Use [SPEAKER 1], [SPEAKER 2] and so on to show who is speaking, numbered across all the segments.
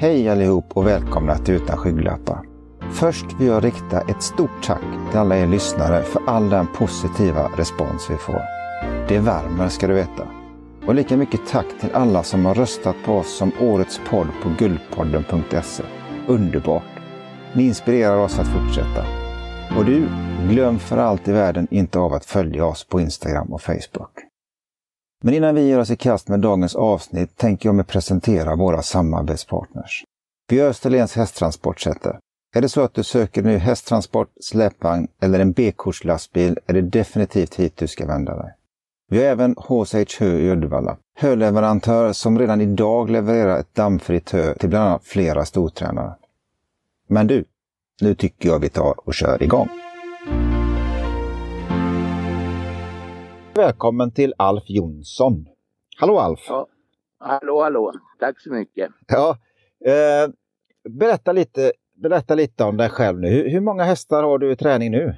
[SPEAKER 1] Hej allihop och välkomna till Utan skygglappar. Först vill jag rikta ett stort tack till alla er lyssnare för all den positiva respons vi får. Det värmer ska du veta. Och lika mycket tack till alla som har röstat på oss som årets podd på guldpodden.se. Underbart! Ni inspirerar oss att fortsätta. Och du, glöm för allt i världen inte av att följa oss på Instagram och Facebook. Men innan vi ger oss i kast med dagens avsnitt tänker jag mig presentera våra samarbetspartners. Vi är Österlens hästtransportsätter. Är det så att du söker ny hästtransport, släpvagn eller en B-kortslastbil är det definitivt hit du ska vända dig. Vi har även HSH Hö i Uddevalla, höleverantör som redan idag levererar ett dammfritt hö till bland annat flera stortränare. Men du, nu tycker jag vi tar och kör igång. Välkommen till Alf Jonsson. Hallå Alf!
[SPEAKER 2] Ja. Hallå, hallå. Tack så mycket.
[SPEAKER 1] Ja, eh, berätta, lite, berätta lite om dig själv nu. Hur, hur många hästar har du i träning nu?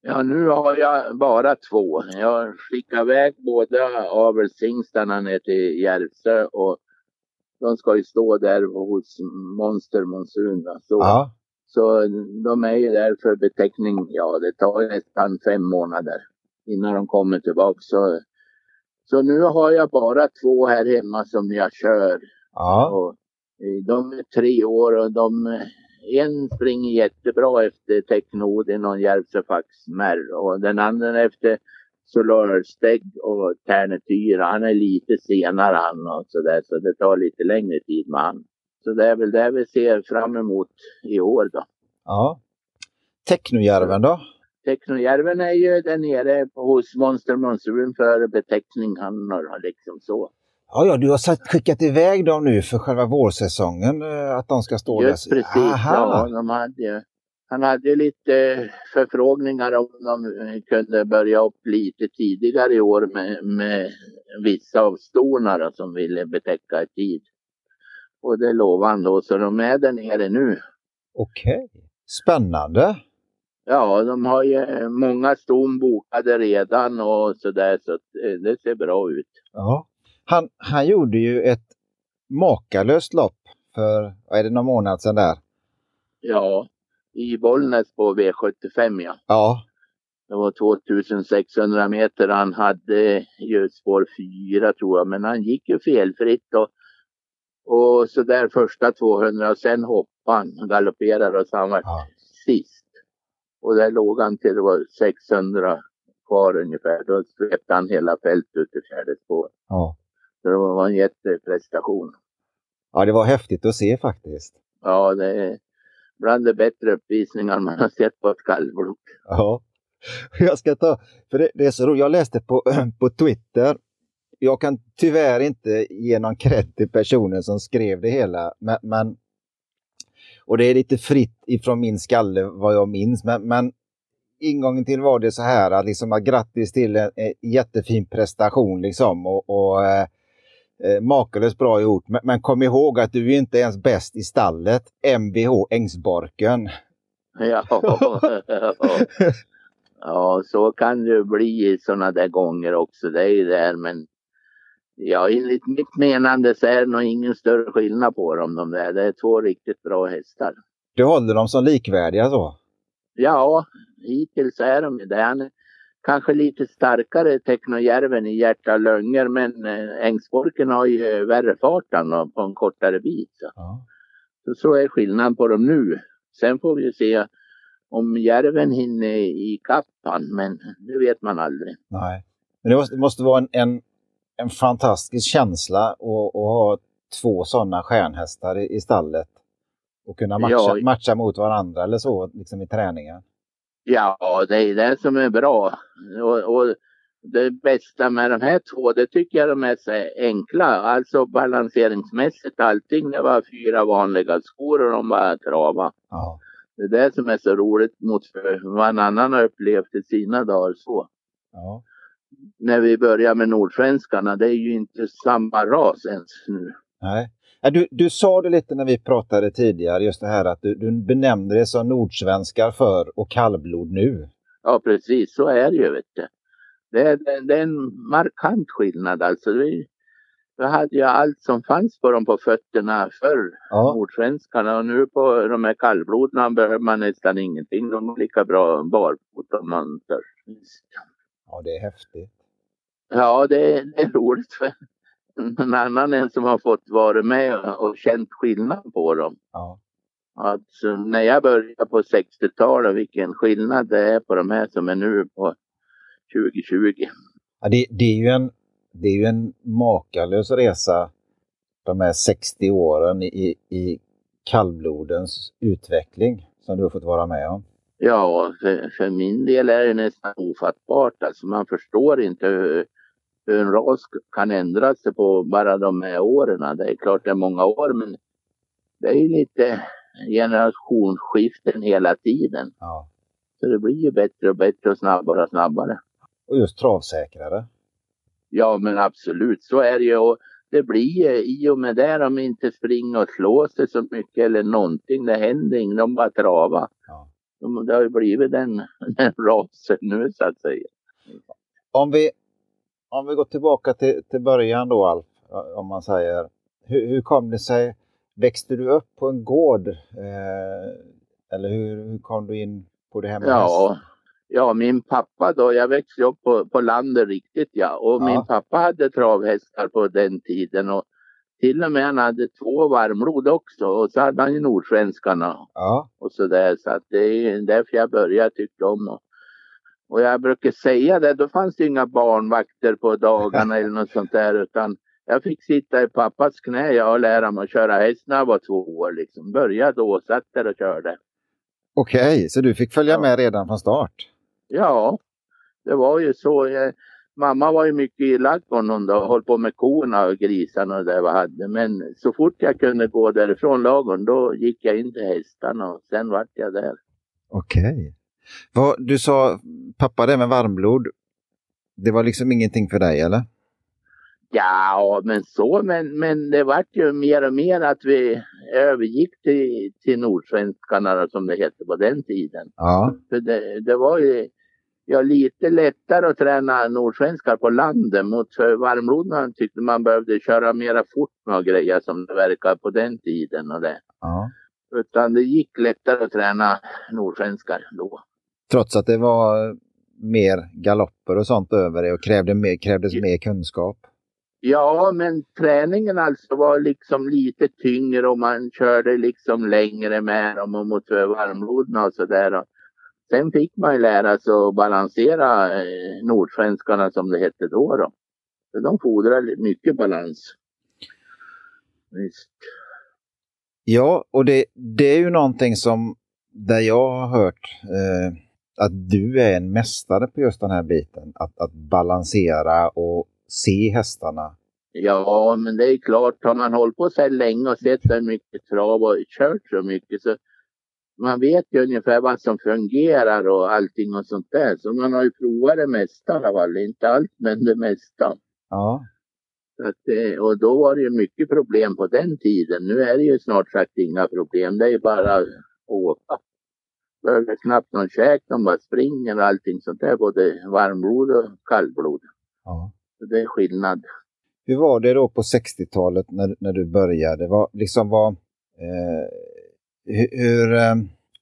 [SPEAKER 2] Ja, nu har jag bara två. Jag skickar iväg båda avelshingstarna ner till Järvsö och de ska ju stå där hos Monster Monsun. Så,
[SPEAKER 1] Ja.
[SPEAKER 2] så de är ju där för beteckning. Ja, det tar nästan fem månader innan de kommer tillbaka. Så, så nu har jag bara två här hemma som jag kör.
[SPEAKER 1] Ja.
[SPEAKER 2] Och eh, de är tre år och de, en springer jättebra efter Technodin och Järvsöfax Märr och den andra efter Solarsteg och Ternetyra. Han är lite senare han och sådär så det tar lite längre tid med han. Så det är väl det vi ser fram emot i år då.
[SPEAKER 1] ja. Technojärven då?
[SPEAKER 2] Technojärven är ju där nere hos Monster Monsun för beteckning. Han har liksom så.
[SPEAKER 1] Ja, ja, du har sagt, skickat iväg dem nu för själva vårsäsongen, eh, att de ska stå
[SPEAKER 2] Just
[SPEAKER 1] där.
[SPEAKER 2] precis. Ja,
[SPEAKER 1] Aha.
[SPEAKER 2] de hade, han hade lite förfrågningar om de kunde börja upp lite tidigare i år med, med vissa av storna som ville betäcka i tid. Och det lovade han då, så de är där nere nu.
[SPEAKER 1] Okej. Spännande.
[SPEAKER 2] Ja, de har ju många ston bokade redan och sådär så eh, det ser bra ut.
[SPEAKER 1] Ja. Han, han gjorde ju ett makalöst lopp för, vad är det, någon månad sedan där?
[SPEAKER 2] Ja, i Bollnäs på V75 ja.
[SPEAKER 1] Ja.
[SPEAKER 2] Det var 2600 meter. Han hade ju spår 4 tror jag, men han gick ju felfritt och, och så där första 200 och sen hoppade han, galopperade och så han var
[SPEAKER 1] Ja.
[SPEAKER 2] sist. Och där låg han till det var 600 kvar ungefär. Då svepte han hela fältet ut i fjärde spår.
[SPEAKER 1] Ja.
[SPEAKER 2] Så det var en jätteprestation.
[SPEAKER 1] ja, det var häftigt att se faktiskt.
[SPEAKER 2] Ja, det är bland de bättre uppvisningar man har sett på ett kallblod.
[SPEAKER 1] Ja. Jag ska ta, för det, det är så roligt, jag läste på, på Twitter, jag kan tyvärr inte ge någon cred till personen som skrev det hela, men, men och det är lite fritt ifrån min skalle vad jag minns, men, men ingången till var det så här att liksom att grattis till en, en jättefin prestation liksom och, och eh, eh, makalöst bra gjort. Men, men kom ihåg att du är inte ens bäst i stallet, Mvh Ängsborken.
[SPEAKER 2] Ja. ja, så kan det bli i sådana där gånger också. Det är ju där men ja, enligt mitt menande så är det nog ingen större skillnad på dem. De där. Det är två riktigt bra hästar.
[SPEAKER 1] Du håller dem som likvärdiga så?
[SPEAKER 2] Ja, hittills är de det. Han är kanske lite starkare Technojärven i hjärta lönger men eh, Ängsborken har ju värre fart på en kortare bit. Så.
[SPEAKER 1] Ja.
[SPEAKER 2] Så, så är skillnaden på dem nu. Sen får vi se om järven hinner i han, men det vet man aldrig.
[SPEAKER 1] Nej. Men det måste, måste vara en, en, en fantastisk känsla att, ha två sådana stjärnhästar i, i stallet. Och kunna matcha,
[SPEAKER 2] Ja.
[SPEAKER 1] matcha mot varandra eller så liksom i träningen.
[SPEAKER 2] Ja, det är det som är bra. Och, och det bästa med de här två, det tycker jag de är så enkla. Alltså balanseringsmässigt allting. Det var fyra vanliga skor och de bara trava.
[SPEAKER 1] Ja.
[SPEAKER 2] Det är det som är så roligt mot vad en annan har upplevt i sina dagar så.
[SPEAKER 1] Ja.
[SPEAKER 2] När vi börjar med nordsvenskarna, det är ju inte samma ras ens nu.
[SPEAKER 1] Nej. Du, du sa det lite när vi pratade tidigare, just det här att du, du benämnde det som nordsvenskar för och kallblod nu.
[SPEAKER 2] Ja precis, så är det ju vet du. Det är, det, är en markant skillnad alltså. Är, Jag hade ju allt som fanns på dem på fötterna förr, ja. nordsvenskarna. Och nu på de här kallblodarna behöver man nästan ingenting. De är lika bra barfot om man törs.
[SPEAKER 1] Ja, det är häftigt.
[SPEAKER 2] Ja, det är, det är roligt för en annan en som har fått vara med och känt skillnad på dem. Ja. Alltså, när jag började på 60-talet, vilken skillnad det är på de här som är nu på 2020.
[SPEAKER 1] Ja, det, det, är ju en, det är ju en makalös resa de här 60 åren i, i kallblodens utveckling som du har fått vara med om.
[SPEAKER 2] Ja, för, för min del är det nästan ofattbart. Alltså man förstår inte hur, hur en ras kan ändra sig på bara de här åren. Det är klart det är många år men det är ju lite generationsskiften hela tiden. Ja. Så det blir ju bättre och bättre och snabbare och snabbare.
[SPEAKER 1] Och just travsäkrare.
[SPEAKER 2] Ja men absolut så är det ju. Och det blir i och med det de inte springer och slår sig så mycket eller någonting. Det händer inget, de bara travar. Ja. De, det har ju blivit den, den rasen nu så att säga.
[SPEAKER 1] Om vi, om vi går tillbaka till, till början då Alf, om man säger. Hur, hur kom det sig? Växte du upp på en gård? Eh, eller hur, hur kom du in på det här med
[SPEAKER 2] ja. Häst? Ja, min pappa då, jag växte upp på, på landet riktigt ja. Och ja. min pappa hade travhästar på den tiden. Och till och med han hade två varmblod också. Och så hade han ju nordsvenskarna. Ja. Och så där. Så att det är därför jag började tycka om dem. Och jag brukar säga det, då fanns det inga barnvakter på dagarna eller något sånt där. Utan jag fick sitta i pappas knä jag och lära mig att köra häst när jag var två år. Liksom. Började då, satt där och körde.
[SPEAKER 1] Okej, så du fick följa ja. med redan från start?
[SPEAKER 2] Ja, det var ju så. Jag, mamma var ju mycket i ladugården och höll på med korna och grisarna och det vi hade. Men så fort jag kunde gå därifrån ladugården då gick jag in till hästarna och sen vart jag där.
[SPEAKER 1] Okej. Okay. Du sa pappa det med varmblod. Det var liksom ingenting för dig eller?
[SPEAKER 2] Ja, men så, men, men det vart ju mer och mer att vi övergick till, till nordsvenskarna som det hette på den tiden. Ja. För det, det var ju ja, lite lättare att träna nordsvenskar på landet mot varmblodna tyckte man behövde köra mera fort med grejer som det verkar på den tiden och det. Ja. Utan det gick lättare att träna nordsvenskar då.
[SPEAKER 1] Trots att det var mer galopper och sånt över det och krävde mer, krävdes ja. mer kunskap?
[SPEAKER 2] Ja, men träningen alltså var liksom lite tyngre och man körde liksom längre med dem och mot varmblodna och sådär. Sen fick man ju lära sig att balansera eh, nordsvenskarna som det hette då. då. Så de fordrar mycket balans. Visst.
[SPEAKER 1] Ja, och det, det är ju någonting som där jag har hört eh, att du är en mästare på just den här biten. Att, att balansera och se hästarna?
[SPEAKER 2] Ja, men det är klart, har man hållit på så länge och sett så mycket trav och kört så mycket så man vet ju ungefär vad som fungerar och allting och sånt där. Så man har ju provat det mesta i alla fall. Inte allt, men det mesta. Ja. Att, och då var det ju mycket problem på den tiden. Nu är det ju snart sagt inga problem. Det är ju bara att åka. Behöver knappt någon käk, de bara springer och allting sånt där. Både varmblod och kallblod. Ja. Så det är skillnad.
[SPEAKER 1] Hur var det då på 60-talet när, när du började? Var, liksom var, eh, hur, eh,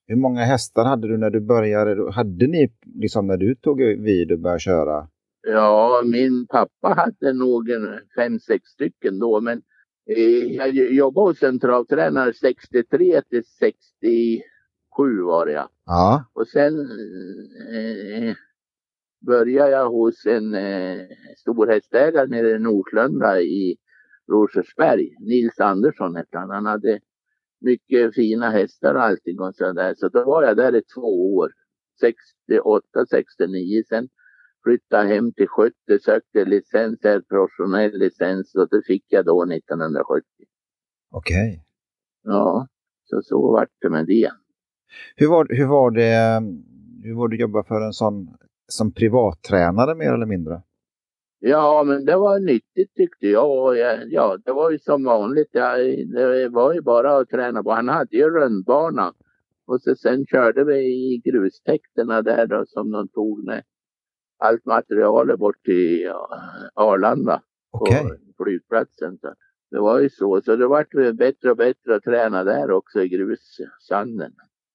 [SPEAKER 1] hur många hästar hade du när du började? Hade ni liksom när du tog vid och började köra?
[SPEAKER 2] Ja, min pappa hade nog en fem, sex stycken då, men eh, jag jobbade hos en travtränare 63 till 67 var jag. Ja. Och sen eh, började jag hos en eh, storhästägare nere i Norslunda i Rosersberg. Nils Andersson hette han. Han hade mycket fina hästar och allting och sådär. Så då var jag där i två år. 68, 69. Sen flyttade hem till 70, sökte licens, professionell licens och det fick jag då 1970.
[SPEAKER 1] Okej. Okay.
[SPEAKER 2] Ja, så så vart det med det.
[SPEAKER 1] Hur var, hur var det hur var det att jobba för en sån som privattränare mer eller mindre?
[SPEAKER 2] Ja, men det var nyttigt tyckte jag. Ja, det var ju som vanligt. Ja, det var ju bara att träna på. Han hade ju rundbana. Och så sen körde vi i grustäkterna där då som de tog med allt materialet bort till Arlanda. okay. på flygplatsen. Så det var ju så. Så det vart bättre och bättre att träna där också i grussanden.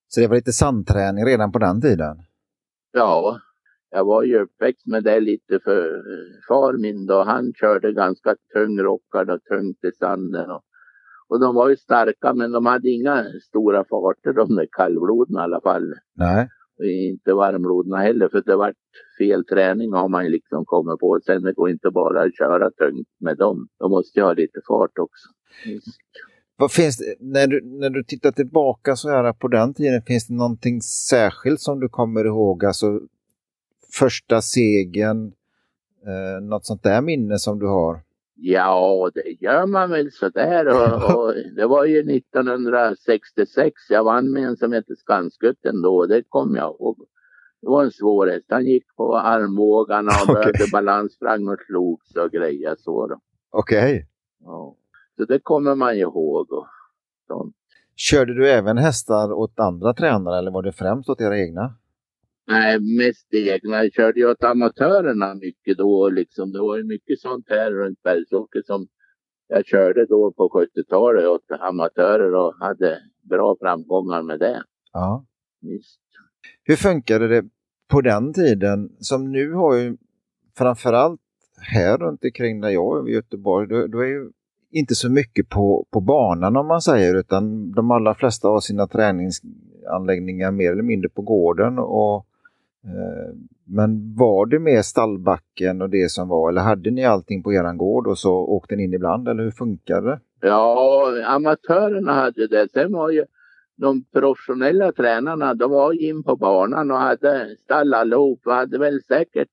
[SPEAKER 1] Så det var lite sandträning redan på den tiden?
[SPEAKER 2] Ja, jag var ju uppväxt med det lite för far min då. Han körde ganska tungrockad och tungt i sanden. Och, och de var ju starka men de hade inga stora farter de där kallbloden i alla fall.
[SPEAKER 1] Nej.
[SPEAKER 2] Och inte varmblodna heller för det var fel träning har man liksom kommit på. Sen det går inte bara att köra tungt med dem. De måste ju ha lite fart också. Just.
[SPEAKER 1] Vad finns det, när, du, när du tittar tillbaka så här på den tiden, finns det någonting särskilt som du kommer ihåg? Alltså första segern, eh, något sånt där minne som du har?
[SPEAKER 2] Ja, det gör man väl sådär. Och, och det var ju 1966 jag vann med en som hette Skanskutten då. Det kommer jag ihåg. Det var en svår häst. Han gick på armbågarna och okay. började balans, sprang och slogs och grejer så.
[SPEAKER 1] Okej. Okay.
[SPEAKER 2] Ja. Så det kommer man ihåg. Och sånt.
[SPEAKER 1] Körde du även hästar åt andra tränare eller var det främst åt era egna?
[SPEAKER 2] Nej, mest egna. Jag körde ju åt amatörerna mycket då. Liksom. Det var ju mycket sånt här runt Bergsåker som jag körde då på 70-talet åt amatörer och hade bra framgångar med det.
[SPEAKER 1] Ja. Visst. Hur funkade det på den tiden? Som nu har ju framförallt här runt omkring där jag är i Göteborg, då, då är ju inte så mycket på, på banan om man säger utan de allra flesta har sina träningsanläggningar mer eller mindre på gården och men var det mer stallbacken och det som var eller hade ni allting på eran gård och så åkte ni in ibland eller hur funkade det?
[SPEAKER 2] Ja, amatörerna hade det. Sen var ju de professionella tränarna, de var in på banan och hade stall allihop. Vi hade väl säkert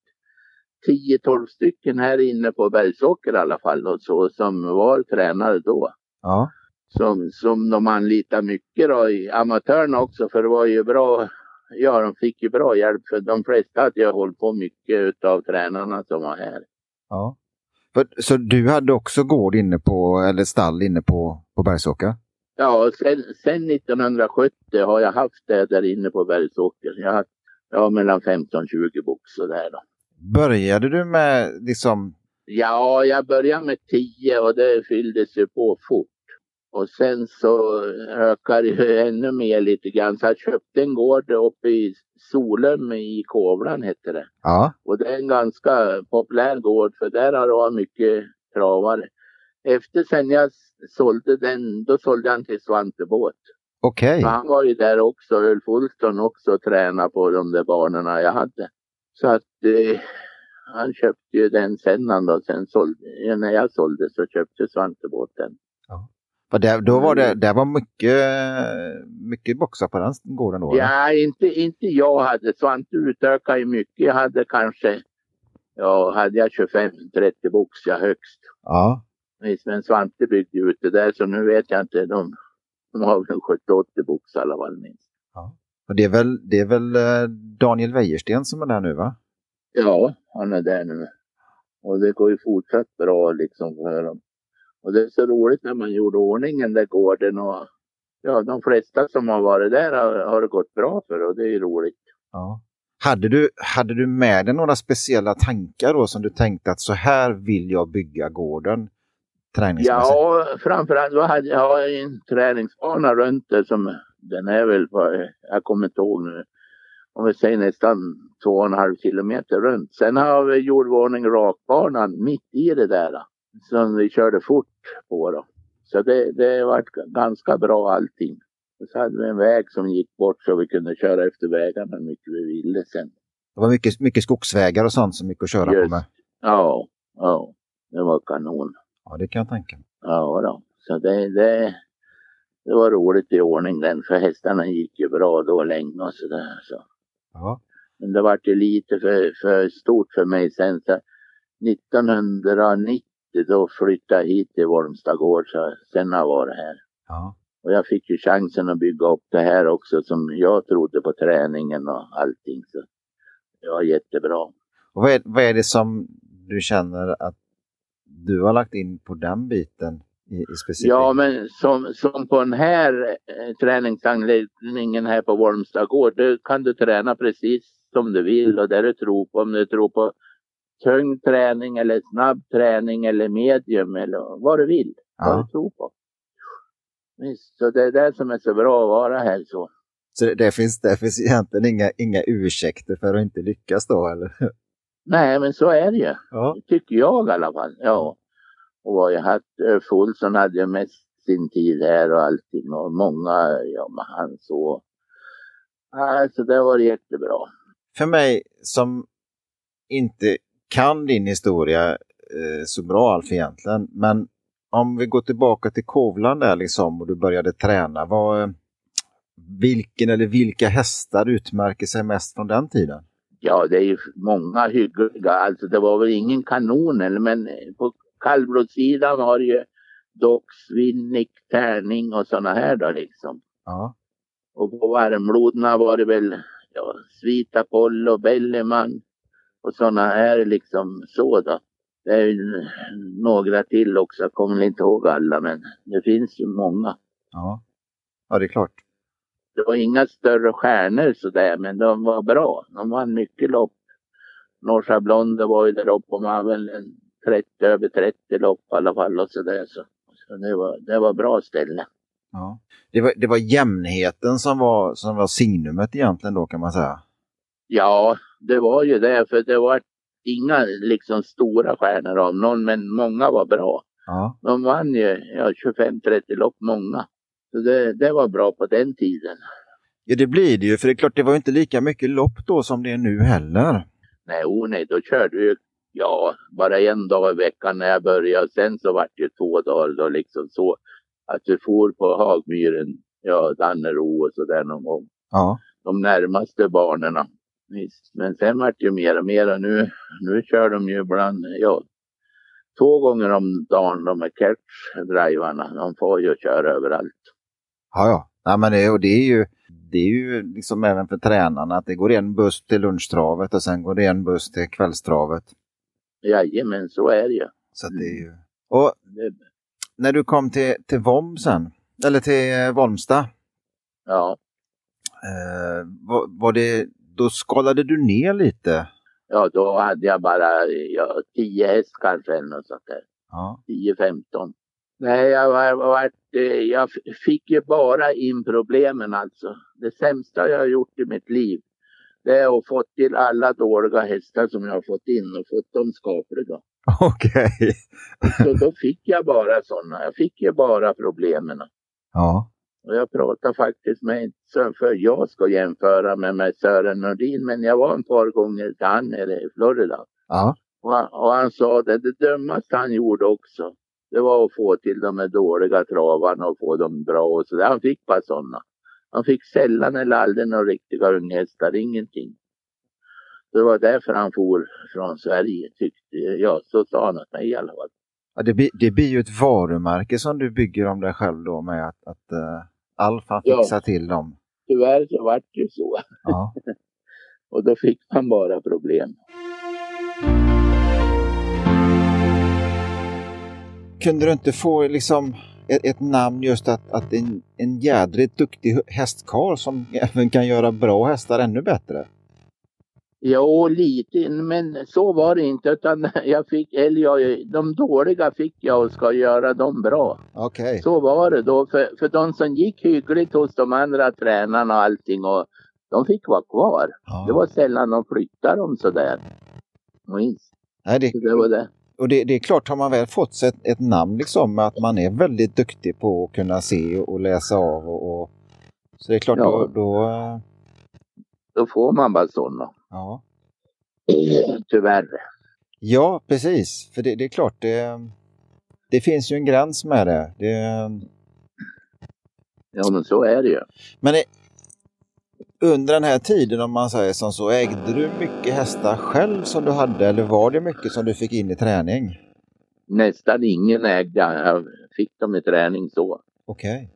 [SPEAKER 2] 10-12 stycken här inne på Bergsåker i alla fall och så som var tränare då.
[SPEAKER 1] Ja.
[SPEAKER 2] Som, som de anlitade mycket då, amatörerna också för det var ju bra ja, de fick ju bra hjälp för de flesta hade ju hållit på mycket av tränarna som var här.
[SPEAKER 1] Ja. Så du hade också gård inne på, eller stall inne på, på Bergsåker?
[SPEAKER 2] Ja, sen, sen 1970 har jag haft det där inne på Bergsåker. Jag har ja, mellan 15-20 boxar där då.
[SPEAKER 1] Började du med liksom?
[SPEAKER 2] Ja, jag började med 10 och det fylldes ju på fort. Och sen så ökade det ännu mer lite grann. Så jag köpte en gård uppe i Solum i Kovlan hette det.
[SPEAKER 1] Ja.
[SPEAKER 2] Och det är en ganska populär gård för där har det varit mycket travare. Efter sen jag sålde den, då sålde han till Svante Båt.
[SPEAKER 1] Okej. Okay.
[SPEAKER 2] Han var ju där också, Ulf Olsson också och tränade på de där barnen jag hade. Så att eh, han köpte ju den sen då. Sen sålde, när jag sålde så köpte Svante Båt den.
[SPEAKER 1] Ja. För där, då var det, mm. där var mycket, mycket boxar på den gården då?
[SPEAKER 2] Ja, inte, inte jag hade. Svante utökade mycket. Jag hade kanske, ja, hade jag 25-30 boxar högst.
[SPEAKER 1] Ja.
[SPEAKER 2] Men Svante byggde ut det där så nu vet jag inte. De, de har väl 70-80 boxar i alla fall minst.
[SPEAKER 1] Ja. Och det är väl, det är väl eh, Daniel Wäjersten som är där nu va?
[SPEAKER 2] Ja, han är där nu. Och det går ju fortsatt bra liksom för dem. Och det är så roligt när man gjorde ordningen där gården och ja, de flesta som har varit där har, har det gått bra för och det är roligt.
[SPEAKER 1] Ja. Hade du, hade du med dig några speciella tankar då som du tänkte att så här vill jag bygga gården?
[SPEAKER 2] Ja, framförallt då hade jag en träningsbana runt det som den är väl på, jag kommer inte ihåg nu, om vi säger nästan två och en halv kilometer runt. Sen har vi gjort ordning rakbanan mitt i det där som vi körde fort på då. Så det, det var ganska bra allting. Och så hade vi en väg som gick bort så vi kunde köra efter vägarna hur mycket vi ville sen.
[SPEAKER 1] Det var mycket, mycket skogsvägar och sånt som gick att köra Just, på med?
[SPEAKER 2] Ja, ja, det var kanon.
[SPEAKER 1] Ja, det kan jag tänka mig.
[SPEAKER 2] Ja, då. så det, det, det var roligt i ordning den, för hästarna gick ju bra då länge och sådär. Så.
[SPEAKER 1] Ja.
[SPEAKER 2] Men det vart ju lite för, för stort för mig sen. Så 1990 då flyttade jag hit till Volmstad gård så sen har jag varit här.
[SPEAKER 1] Ja.
[SPEAKER 2] Och jag fick ju chansen att bygga upp det här också som jag trodde på träningen och allting. Så det var jättebra.
[SPEAKER 1] Och vad är, vad är det som du känner att du har lagt in på den biten i, i specifikt?
[SPEAKER 2] Ja, men som, som på den här eh, träningsanläggningen här på Volmstad gård, då kan du träna precis som du vill och där du tror på. Om du tror på tung träning eller snabb träning eller medium eller vad du vill.
[SPEAKER 1] Ja.
[SPEAKER 2] Vad du tror på. Visst, så det är det som är så bra att vara här så.
[SPEAKER 1] Det, finns, det finns egentligen inga, inga ursäkter för att inte lyckas då eller?
[SPEAKER 2] Nej, men så är det ju.
[SPEAKER 1] Ja.
[SPEAKER 2] Det tycker jag i alla fall. Ja. Och vad jag haft, Ulf Olsson hade ju mest sin tid här och allting och många, ja men han så. Alltså det var jättebra.
[SPEAKER 1] För mig som inte kan din historia eh, så bra Alf egentligen, men om vi går tillbaka till Kovland där liksom och du började träna, vad, vilken eller vilka hästar utmärker sig mest från den tiden?
[SPEAKER 2] Ja, det är ju många hyggliga. Alltså det var väl ingen kanon eller men på kallblodssidan var det ju Dox, Winnick, Tärning och sådana här då liksom.
[SPEAKER 1] Ja.
[SPEAKER 2] Och på varmblodna var det väl ja, Svita Apollo, Belleman och sådana här liksom så då. Det är ju några till också, jag kommer inte ihåg alla men det finns ju många.
[SPEAKER 1] Ja, ja det är klart.
[SPEAKER 2] Det var inga större stjärnor sådär men de var bra. De vann mycket lopp. Norsa Blonde var ju där uppe och man väl en 30, över 30 lopp i alla fall och sådär. Så, så det, var, det var bra ställe.
[SPEAKER 1] Ja. Det, var, det var jämnheten som var, som var signumet egentligen då kan man säga.
[SPEAKER 2] Ja, det var ju det för det var inga liksom stora stjärnor av någon men många var bra.
[SPEAKER 1] Ja,
[SPEAKER 2] De vann ju ja, 25-30 lopp många. Så det, det var bra på den tiden.
[SPEAKER 1] ja det blir det ju för det är klart det var inte lika mycket lopp då som det är nu heller.
[SPEAKER 2] Nej, oh nej, då körde vi ja, bara en dag i veckan när jag började. Sen så vart det två dagar då liksom så att vi for på Hagmyren, ja, Dannero och sådär någon gång.
[SPEAKER 1] Ja,
[SPEAKER 2] De närmaste banorna. Visst. Men sen vart det ju mer och mer och nu, nu kör de ju ibland, ja, två gånger om dagen de här catch-drivarna. De får ju köra överallt.
[SPEAKER 1] ja. ja. Nej, men det, och det är ju det är ju liksom även för tränarna att det går en buss till lunchtravet och sen går det en buss till kvällstravet.
[SPEAKER 2] Jajamän, så är det ju.
[SPEAKER 1] Så det är ju... Och när du kom till, till Vom sen, eller till eh, Volmstad,
[SPEAKER 2] ja,
[SPEAKER 1] eh, var, var det, då skalade du ner lite?
[SPEAKER 2] ja, då hade jag bara ja, tio häst kanske eller något sånt där.
[SPEAKER 1] Ja,
[SPEAKER 2] 10-15. Nej, jag, var, var, jag fick ju bara in problemen alltså. Det sämsta jag har gjort i mitt liv det är att få till alla dåliga hästar som jag har fått in och fått dem skapliga.
[SPEAKER 1] okej.
[SPEAKER 2] Så då fick jag bara sådana. Jag fick ju bara problemen.
[SPEAKER 1] Ja,
[SPEAKER 2] Och jag pratade faktiskt med, för jag ska jämföra med, med Sören Nordin, men jag var en par gånger till han nere i Florida.
[SPEAKER 1] ja,
[SPEAKER 2] Och han, och han sa det, det dummaste han gjorde också, det var att få till de här dåliga travarna och få dem bra och så där. Han fick bara sådana. Han fick sällan eller aldrig några riktiga unghästar, ingenting. Det var därför han for från Sverige, tyckte jag. Så sa han åt mig i alla fall.
[SPEAKER 1] ja det, blir, det blir ju ett varumärke som du bygger om dig själv då med att, att uh, Alf han
[SPEAKER 2] Ja.
[SPEAKER 1] till dem.
[SPEAKER 2] Tyvärr så vart det ju så.
[SPEAKER 1] Ja.
[SPEAKER 2] Och då fick han bara problem.
[SPEAKER 1] Kunde du inte få liksom ett, ett namn just att, att en, en jädrigt duktig hästkarl som även kan göra bra hästar ännu bättre?
[SPEAKER 2] Jo, lite, men så var det inte. Utan jag fick, eller jag, de dåliga fick jag och ska göra dem bra.
[SPEAKER 1] Okej.
[SPEAKER 2] Så var det då. För, för de som gick hyggligt hos de andra tränarna och allting. Och de fick vara kvar.
[SPEAKER 1] Ja.
[SPEAKER 2] Det var sällan de flyttade dem sådär. Minst.
[SPEAKER 1] Nej, det,
[SPEAKER 2] Så det var det.
[SPEAKER 1] och det, det är klart, har man väl fått sig ett, ett namn liksom att man är väldigt duktig på att kunna se och, och läsa av och, och så det är klart
[SPEAKER 2] Ja.
[SPEAKER 1] då, då eh,
[SPEAKER 2] Då får man bara sådana.
[SPEAKER 1] Ja.
[SPEAKER 2] Tyvärr.
[SPEAKER 1] Ja, precis. För det, det är klart, det, det finns ju en gräns med det. det
[SPEAKER 2] Ja, men så är det ju.
[SPEAKER 1] men under den här tiden, om man säger som så, ägde du mycket hästar själv som du hade eller var det mycket som du fick in i träning?
[SPEAKER 2] Nästan ingen ägde. Jag fick dem i träning så.
[SPEAKER 1] Okej.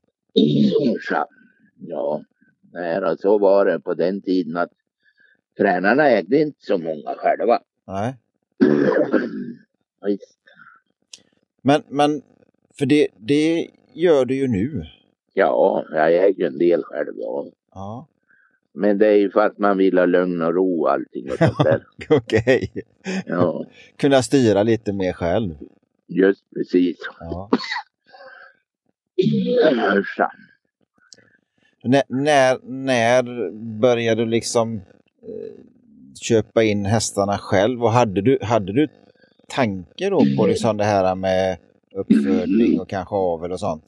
[SPEAKER 2] Så, Ja, nej, så var det på den tiden att tränarna ägde inte så många själva.
[SPEAKER 1] Nej. Men, men för det, det gör du ju nu.
[SPEAKER 2] Ja, jag äger en del själv. Ja.
[SPEAKER 1] Ja.
[SPEAKER 2] Men det är ju för att man vill ha lugn och ro och allting och sånt där.
[SPEAKER 1] Okej.
[SPEAKER 2] Ja,
[SPEAKER 1] Kunna styra lite mer själv.
[SPEAKER 2] just precis.
[SPEAKER 1] Ja. När, när, när började du liksom köpa in hästarna själv och hade du, hade du tanke då på liksom det här med uppfödning och kanske avel och sånt?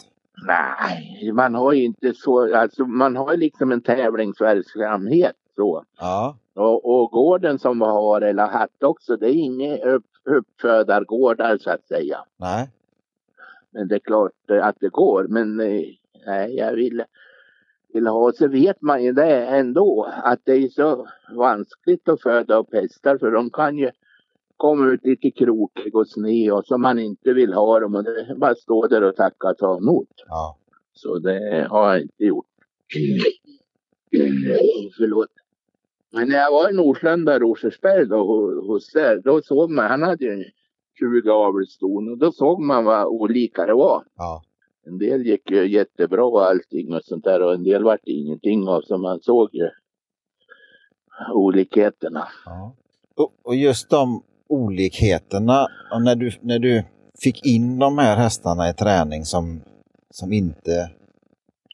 [SPEAKER 2] Nej, man har ju inte så, alltså man har ju liksom en tävlingsverksamhet så.
[SPEAKER 1] Ja,
[SPEAKER 2] Och, och gården som vi har eller haft också, det är inga upp, uppfödargårdar så att säga.
[SPEAKER 1] nej.
[SPEAKER 2] Men det är klart eh, att det går. Men eh, nej, jag vill, vill ha, så vet man ju det ändå att det är så vanskligt att föda upp hästar för de kan ju komma ut lite krokig och sned och så man inte vill ha dem och det bara stå där och tacka och ta emot.
[SPEAKER 1] Ja.
[SPEAKER 2] Så det har jag inte gjort. Förlåt. Men när jag var i Norslanda, Rosersberg då, ho- hos där, då såg man, han hade ju 20 avelston och då såg man vad olika det var.
[SPEAKER 1] Ja.
[SPEAKER 2] En del gick ju jättebra och allting och sånt där och en del vart ingenting av så man såg ju olikheterna.
[SPEAKER 1] ja. Och, och just de olikheterna, och när du, när du fick in de här hästarna i träning som, som inte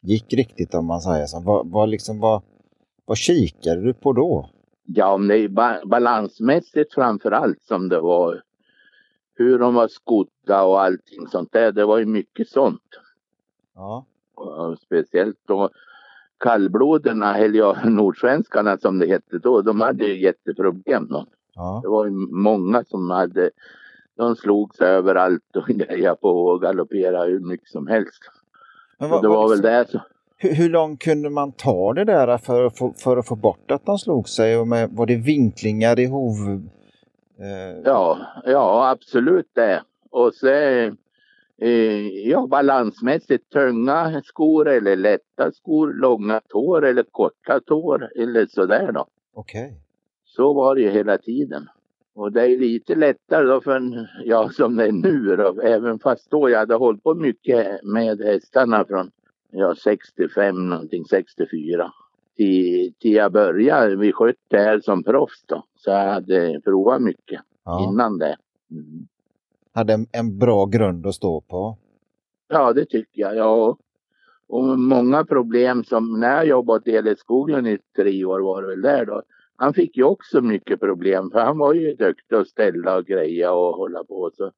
[SPEAKER 1] gick riktigt om man säger så. Vad, vad, liksom, vad, vad kikade du på då?
[SPEAKER 2] Ja, är ba- balansmässigt framför allt som det var. Hur de var skodda och allting sånt där. Det var ju mycket sånt.
[SPEAKER 1] Ja,
[SPEAKER 2] Och speciellt då kallbloderna, eller ja, nordsvenskarna som det hette då, de hade ju jätteproblem. Då.
[SPEAKER 1] ja,
[SPEAKER 2] Det var ju många som hade, de slogs överallt och grejade på och galopperade hur mycket som helst.
[SPEAKER 1] Men vad,
[SPEAKER 2] det var väl det så.
[SPEAKER 1] hur, hur långt kunde man ta det där för att få, för att få bort att de slog sig? Och med, var det vinklingar i hov... Eh,
[SPEAKER 2] Ja, ja absolut det. Och så eh, ja, balansmässigt tunga skor eller lätta skor, långa tår eller korta tår eller sådär då.
[SPEAKER 1] Okej.
[SPEAKER 2] Så var det ju hela tiden. Och det är lite lättare då för en, ja som det är nu då, även fast då jag hade hållit på mycket med hästarna från ja 65 någonting, 64. Till, till jag började, vi skötte det här som proffs då. Så jag hade provat mycket
[SPEAKER 1] Ja.
[SPEAKER 2] innan det. Mm.
[SPEAKER 1] Hade en, en bra grund att stå på.
[SPEAKER 2] Ja, det tycker jag. Ja. Och många problem som när jag jobbade åt Elis Skoglund i tre år var det väl där då. Han fick ju också mycket problem för han var ju duktig att ställa och greja och hålla på så.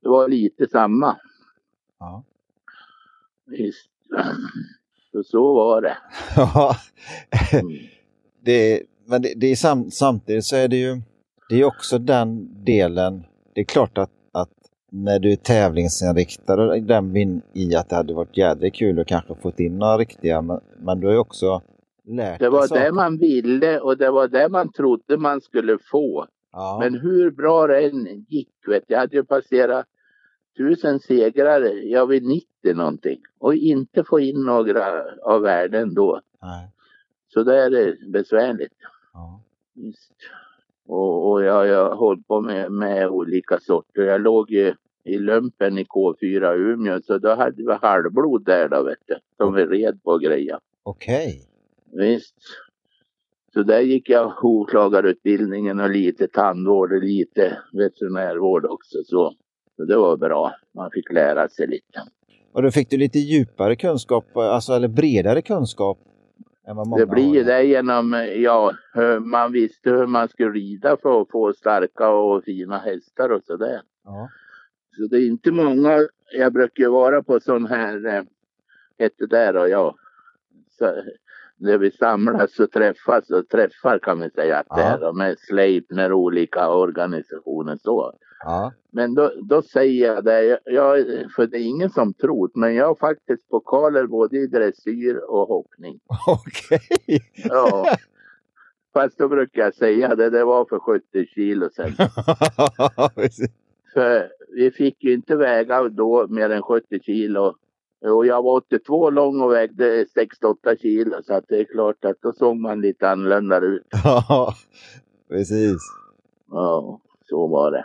[SPEAKER 2] Det var lite samma.
[SPEAKER 1] Ja.
[SPEAKER 2] Visst. Så så var det.
[SPEAKER 1] Ja.
[SPEAKER 2] Mm.
[SPEAKER 1] det, men det, det är sam, samtidigt så är det ju det är också den delen. Det är klart att, att när du är tävlingsinriktad och den vin i att det hade varit jädrigt kul att kanske fått in några riktiga, men, men du har ju också lärt
[SPEAKER 2] Det var det man ville och det var det man trodde man skulle få.
[SPEAKER 1] Ja.
[SPEAKER 2] Men hur bra det än gick, vet jag, jag hade ju passerat tusen segrar, jag vid 90 någonting. Och inte få in några av världen då.
[SPEAKER 1] Nej.
[SPEAKER 2] Så det är det besvärligt.
[SPEAKER 1] Ja.
[SPEAKER 2] Och, och jag, har hållit på med, med olika sorter. Jag låg ju i lumpen i K4 Umeå så då hade vi halvblod där då vet du. Som vi red på grejer.
[SPEAKER 1] Okej.
[SPEAKER 2] Visst. Så där gick jag hovslagarutbildningen och lite tandvård och lite veterinärvård också. Så, så det var bra. Man fick lära sig lite.
[SPEAKER 1] Och då fick du lite djupare kunskap, alltså eller bredare kunskap än vad många
[SPEAKER 2] Det blir ju det genom, ja, man visste hur man skulle rida för att få starka och fina hästar och sådär.
[SPEAKER 1] Ja.
[SPEAKER 2] Så det är inte många, jag brukar ju vara på sån här, eh, hette där och ja, så, där vi samlas och träffas och träffar kan vi säga att det
[SPEAKER 1] Ja.
[SPEAKER 2] är då, med Sleipner och olika organisationer så.
[SPEAKER 1] Ja.
[SPEAKER 2] Men då, då säger jag det, jag, för det är ingen som tror, men jag har faktiskt pokaler både i dressyr och hoppning.
[SPEAKER 1] Okej.
[SPEAKER 2] Ja. Fast då brukar jag säga det, det var för 70 kilo.
[SPEAKER 1] Precis.
[SPEAKER 2] För vi fick ju inte väga då mer än 70 kilo. Och jag var 82 lång och vägde 68 kilo så att det är klart att då såg man lite annorlunda ut.
[SPEAKER 1] Ja, precis.
[SPEAKER 2] Ja, så var det.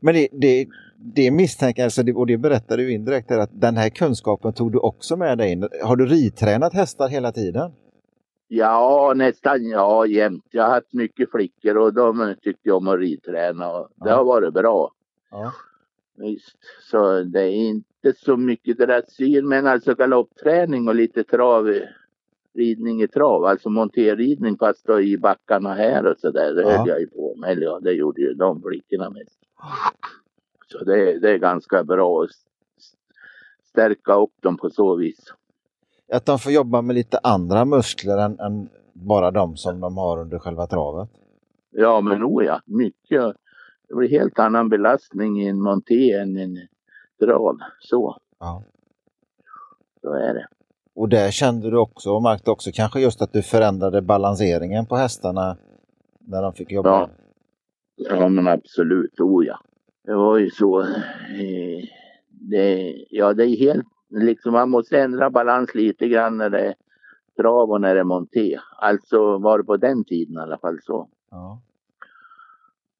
[SPEAKER 1] Men det, det, det misstänker jag, alltså det, och det berättade du indirekt, här, att den här kunskapen tog du också med dig in. Har du ridtränat hästar hela tiden?
[SPEAKER 2] Ja, nästan ja, jämt. Jag har haft mycket flickor och de tyckte om att ridträna och det
[SPEAKER 1] Ja.
[SPEAKER 2] har varit bra.
[SPEAKER 1] Ja.
[SPEAKER 2] Visst. Så det är inte så mycket dressyr men alltså galoppträning och lite trav, ridning i trav, alltså monterridning fast då i backarna här och sådär. Det
[SPEAKER 1] Ja.
[SPEAKER 2] höll jag ju på med. Eller ja, det gjorde ju de flickorna mest. Så det, det är ganska bra att stärka upp dem på så vis.
[SPEAKER 1] Att de får jobba med lite andra muskler än, än bara de som de har under själva travet.
[SPEAKER 2] Ja men oh ja, mycket. Det blir helt annan belastning i en monté än en trav. Så,
[SPEAKER 1] Ja.
[SPEAKER 2] så är det.
[SPEAKER 1] Och det kände du också och märkte också kanske just att du förändrade balanseringen på hästarna när de fick jobba.
[SPEAKER 2] Ja. Ja men absolut, oh ja. Det var ju så. Eh, det, ja det är helt, liksom man måste ändra balans lite grann när det är trav och när det är monté. Alltså var det på den tiden i alla fall så.
[SPEAKER 1] Ja.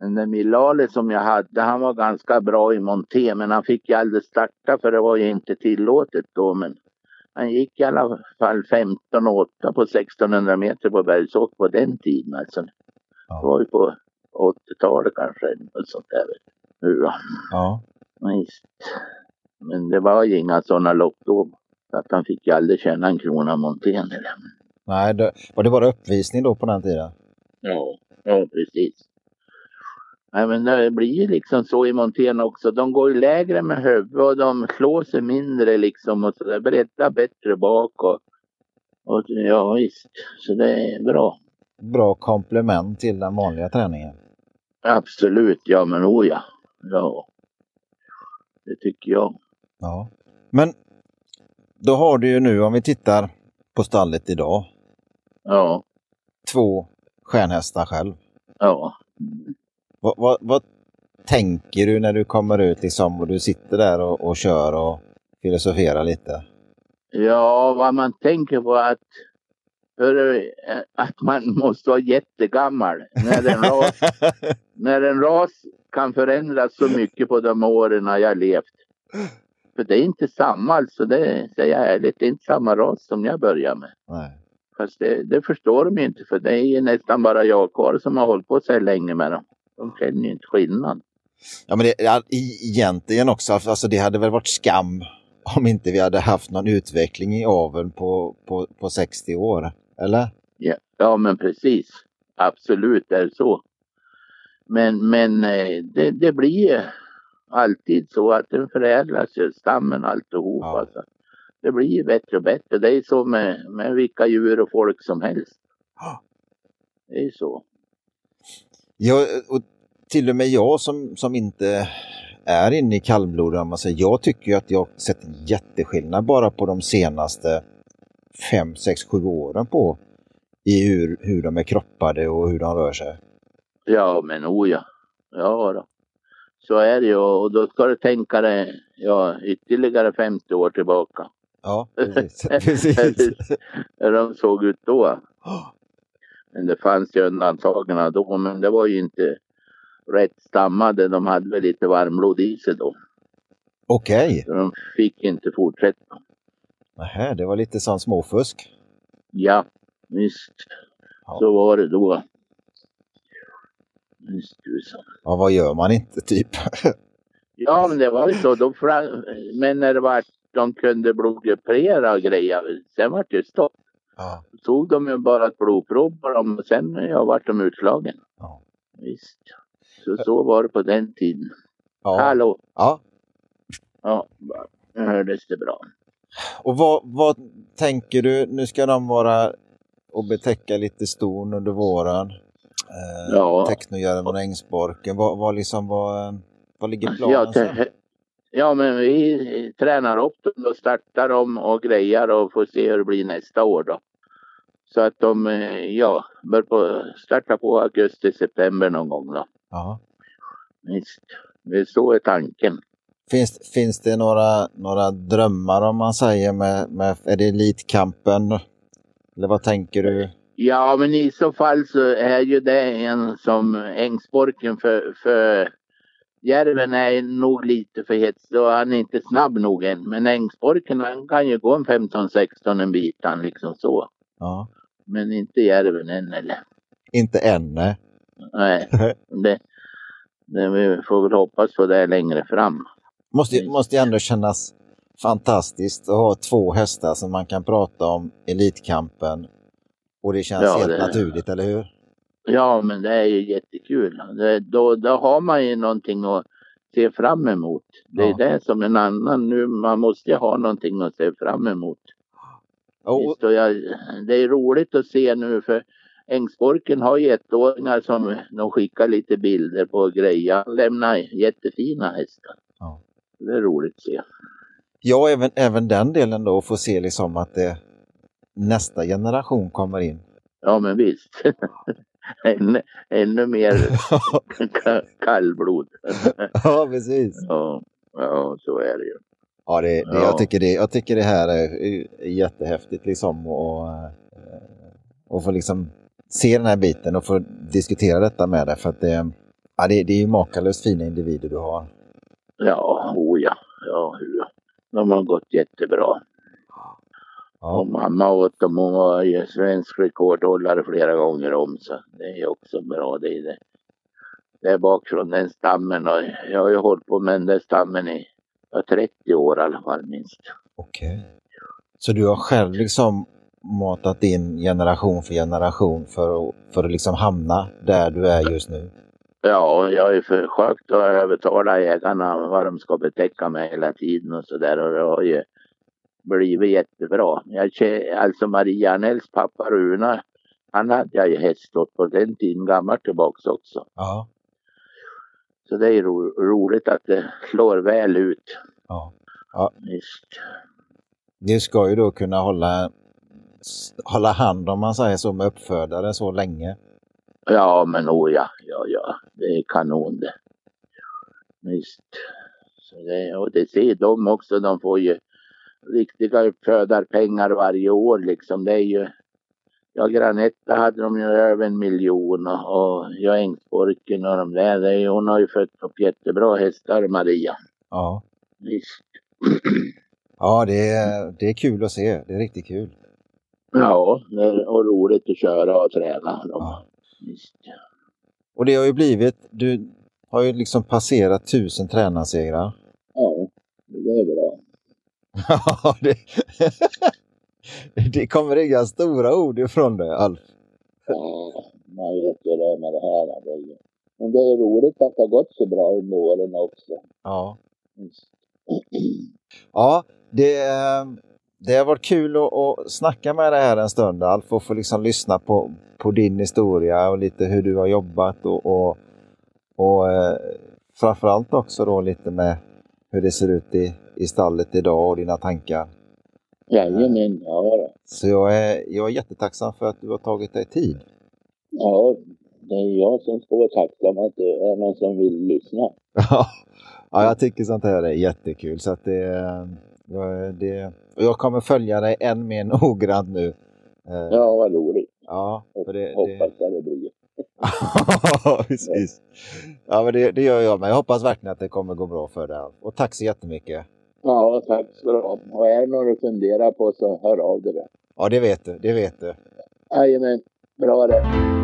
[SPEAKER 2] Den Milale som jag hade, han var ganska bra i monté men han fick ju aldrig starta för det var ju inte tillåtet då. Men han gick i alla fall 15 och 8 på 1600 meter på Bergsåker på den tiden alltså. Det
[SPEAKER 1] Ja.
[SPEAKER 2] var ju på 80-talet kanske, något sånt där. Nu då.
[SPEAKER 1] ja.
[SPEAKER 2] Visst. Men det var ju inga sådana lopp då. Så att han fick ju aldrig tjäna en krona montén.
[SPEAKER 1] Nej, det, var det bara uppvisning då på den tiden?
[SPEAKER 2] Ja, ja precis. Nej men det blir ju liksom så i montén också. De går ju lägre med huvudet och de slår sig mindre liksom och sådär. Breddar bättre bak och, och ja visst. Så det är bra.
[SPEAKER 1] Bra komplement till den vanliga träningen.
[SPEAKER 2] Absolut, ja men oh ja. Ja. Det tycker jag.
[SPEAKER 1] Ja. Men då har du ju nu, om vi tittar på stallet idag,
[SPEAKER 2] Ja,
[SPEAKER 1] två stjärnhästar själv.
[SPEAKER 2] ja.
[SPEAKER 1] Vad, vad, vad tänker du när du kommer ut liksom och du sitter där och, och kör och filosoferar lite?
[SPEAKER 2] Ja, vad man tänker på att, för, att man måste vara jättegammal när en, ras, när en ras kan förändras så mycket på de åren jag levt. För det är inte samma, alltså det säger jag ärligt, det är inte samma ras som jag började med.
[SPEAKER 1] Nej.
[SPEAKER 2] Fast det, det förstår de ju inte för det är ju nästan bara jag kvar som har hållit på så här länge med dem. De känner ju inte skillnad.
[SPEAKER 1] Ja, men det, egentligen också, alltså det hade väl varit skam om inte vi hade haft någon utveckling i aveln på, på, på 60 år, eller?
[SPEAKER 2] Ja, ja men precis. Absolut är det så. Men, men eh, det, det blir alltid så att den förädlas stammen alltihop.
[SPEAKER 1] Ja.
[SPEAKER 2] Alltså. Det blir ju bättre och bättre. Det är så med, med vilka djur och folk som helst. Det är så.
[SPEAKER 1] Ja, och till och med jag som, som inte är inne i kallblod, om man säger, jag tycker ju att jag sett en jätteskillnad bara på de senaste 5, 6, 7 åren på i hur, hur de är kroppade och hur de rör sig.
[SPEAKER 2] Ja men oh ja. Ja då. Så är det ju och då ska du tänka dig ja, ytterligare 50 år tillbaka.
[SPEAKER 1] Ja, precis. precis.
[SPEAKER 2] Hur de såg ut då. Men det fanns ju undantagen då, men det var ju inte rätt stammade. De hade väl lite varmblod i sig då.
[SPEAKER 1] Okej,
[SPEAKER 2] Så de fick inte fortsätta.
[SPEAKER 1] Nähä, det var lite sån småfusk.
[SPEAKER 2] Ja, visst.
[SPEAKER 1] Ja.
[SPEAKER 2] Så var det då. Visst.
[SPEAKER 1] Ja, vad gör man inte typ?
[SPEAKER 2] Ja, men det var ju så. Fra... Men när det var de kunde blodgruppera och grejer, sen var det stopp.
[SPEAKER 1] Ja.
[SPEAKER 2] Tog de ju bara ett blodprov på dem och sen ja, vart de utslagen.
[SPEAKER 1] Ja.
[SPEAKER 2] Visst. Så så var det på den tiden.
[SPEAKER 1] Ja.
[SPEAKER 2] Hallå?
[SPEAKER 1] ja.
[SPEAKER 2] Ja, nu hördes det bra.
[SPEAKER 1] Och vad, vad tänker du, nu ska de vara och betäcka lite ston under våren. Eh,
[SPEAKER 2] Ja.
[SPEAKER 1] Technojärven och Ängsborken. Vad, vad, liksom, vad, vad ligger planen? Sen?
[SPEAKER 2] Ja, men vi tränar upp dem och startar dem och grejar och får se hur det blir nästa år då. Så att de, eh, ja, bör på, starta på augusti, september någon gång då.
[SPEAKER 1] Ja.
[SPEAKER 2] Visst, det så är tanken.
[SPEAKER 1] Finns, finns det några, några drömmar om man säger med, med är det Elitkampen? Eller vad tänker du?
[SPEAKER 2] Ja, men i så fall så är ju det en som Ängsborken för, för Järven är nog lite för hetsig och han är inte snabb nog än. Men Ängsborken han kan ju gå en 15-16 en bit han liksom så.
[SPEAKER 1] Ja.
[SPEAKER 2] Men inte järven än eller?
[SPEAKER 1] Inte än, nej.
[SPEAKER 2] Nej, det, det, vi får väl hoppas på det längre fram.
[SPEAKER 1] Måste, måste ju ändå kännas fantastiskt att ha två hästar som man kan prata om Elitkampen och det känns
[SPEAKER 2] Ja,
[SPEAKER 1] helt
[SPEAKER 2] det-
[SPEAKER 1] naturligt, eller hur?
[SPEAKER 2] Ja, men det är ju jättekul. Det, då, då har man ju någonting att se fram emot. Det är
[SPEAKER 1] Ja.
[SPEAKER 2] det som en annan nu, man måste ju ha någonting att se fram emot.
[SPEAKER 1] Och
[SPEAKER 2] jag, det är roligt att se nu för Ängsborken har ju ettåringar som de skickar lite bilder på grejer. Lämnar jättefina hästar.
[SPEAKER 1] Ja.
[SPEAKER 2] Det är roligt att se.
[SPEAKER 1] ja, även, även den delen då, få se liksom att det, nästa generation kommer in.
[SPEAKER 2] Ja men visst. ännu, ännu mer ka- kallblod.
[SPEAKER 1] ja, precis.
[SPEAKER 2] ja, ja, så är det ju.
[SPEAKER 1] Ja, det, det,
[SPEAKER 2] Ja.
[SPEAKER 1] Jag, tycker det, jag tycker det här är jättehäftigt liksom och, och få liksom se den här biten och få diskutera detta med dig för att det, ja, det, det är ju makalöst fina individer du har.
[SPEAKER 2] Ja, o ja. Ja, hur. De har gått jättebra. Och
[SPEAKER 1] Ja,
[SPEAKER 2] mamma åt dem. Hon var ju svensk rekordhållare flera gånger om. Så det är också bra. Det är, det. det är bak från den stammen. Och jag har ju hållit på med den där stammen i ja, 30 år i alla fall minst.
[SPEAKER 1] okej. Så du har själv liksom matat in generation för generation för att, för att liksom hamna där du är just nu?
[SPEAKER 2] Ja, jag har ju försökt att övertala ägarna vad de ska betäcka med hela tiden och så där. Och det har ju blivit jättebra. Jag, alltså Maria Anells pappa Runa, han hade jag ju häst åt på den tiden, gammalt tillbaks också.
[SPEAKER 1] Ja.
[SPEAKER 2] Så det är ro- roligt att det slår väl ut.
[SPEAKER 1] ja.
[SPEAKER 2] Visst.
[SPEAKER 1] Du ska ju då kunna hålla, hålla hand om man säger så med uppfödare så länge.
[SPEAKER 2] Ja, men oh ja, ja, ja, det är kanon det. Visst. Så det, och det ser de också, de får ju riktiga uppfödarpengar varje år liksom. Det är ju, ja Granetta hade de ju över en miljon och, och ja Ängsborken och de där, det är, hon har ju fött upp jättebra hästar Maria.
[SPEAKER 1] Ja.
[SPEAKER 2] Visst.
[SPEAKER 1] Ja, det är, det är kul att se. Det är riktigt kul.
[SPEAKER 2] Ja, och roligt att köra och träna dem.
[SPEAKER 1] Ja.
[SPEAKER 2] Visst.
[SPEAKER 1] Och det har ju blivit, du har ju liksom passerat tusen tränarsegrar.
[SPEAKER 2] Ja, det är bra.
[SPEAKER 1] Ja, det, det kommer inga stora ord ifrån dig, Alf.
[SPEAKER 2] Ja, man vet ju det med det här. Det Men det är roligt att det har gått så bra under åren också.
[SPEAKER 1] Ja, ja det, eh, det har varit kul att, att snacka med dig här en stund, Alf, och få liksom lyssna på, på din historia och lite hur du har jobbat och, och, och eh, framförallt också då lite med hur det ser ut i, i stallet idag och dina tankar.
[SPEAKER 2] Jajamän, ja.
[SPEAKER 1] Så jag är, jag är jättetacksam för att du har tagit dig tid.
[SPEAKER 2] Ja, det är jag som ska vara tacksam att det är någon som vill lyssna.
[SPEAKER 1] Ja, ja, jag tycker sånt här är jättekul. Så att det, ja, det, och jag kommer följa dig än mer noggrant nu. Eh,
[SPEAKER 2] Ja, vad roligt.
[SPEAKER 1] ja för det, det,
[SPEAKER 2] Hoppas att det blir.
[SPEAKER 1] Precis. Ja, men det, det gör jag med. Jag hoppas verkligen att det kommer gå bra för dig. Och tack så jättemycket.
[SPEAKER 2] Ja, tack ska du ha. Och är det något du funderar på så hör av dig.
[SPEAKER 1] Ja, det vet du. Det vet du.
[SPEAKER 2] Jajamän, bra det.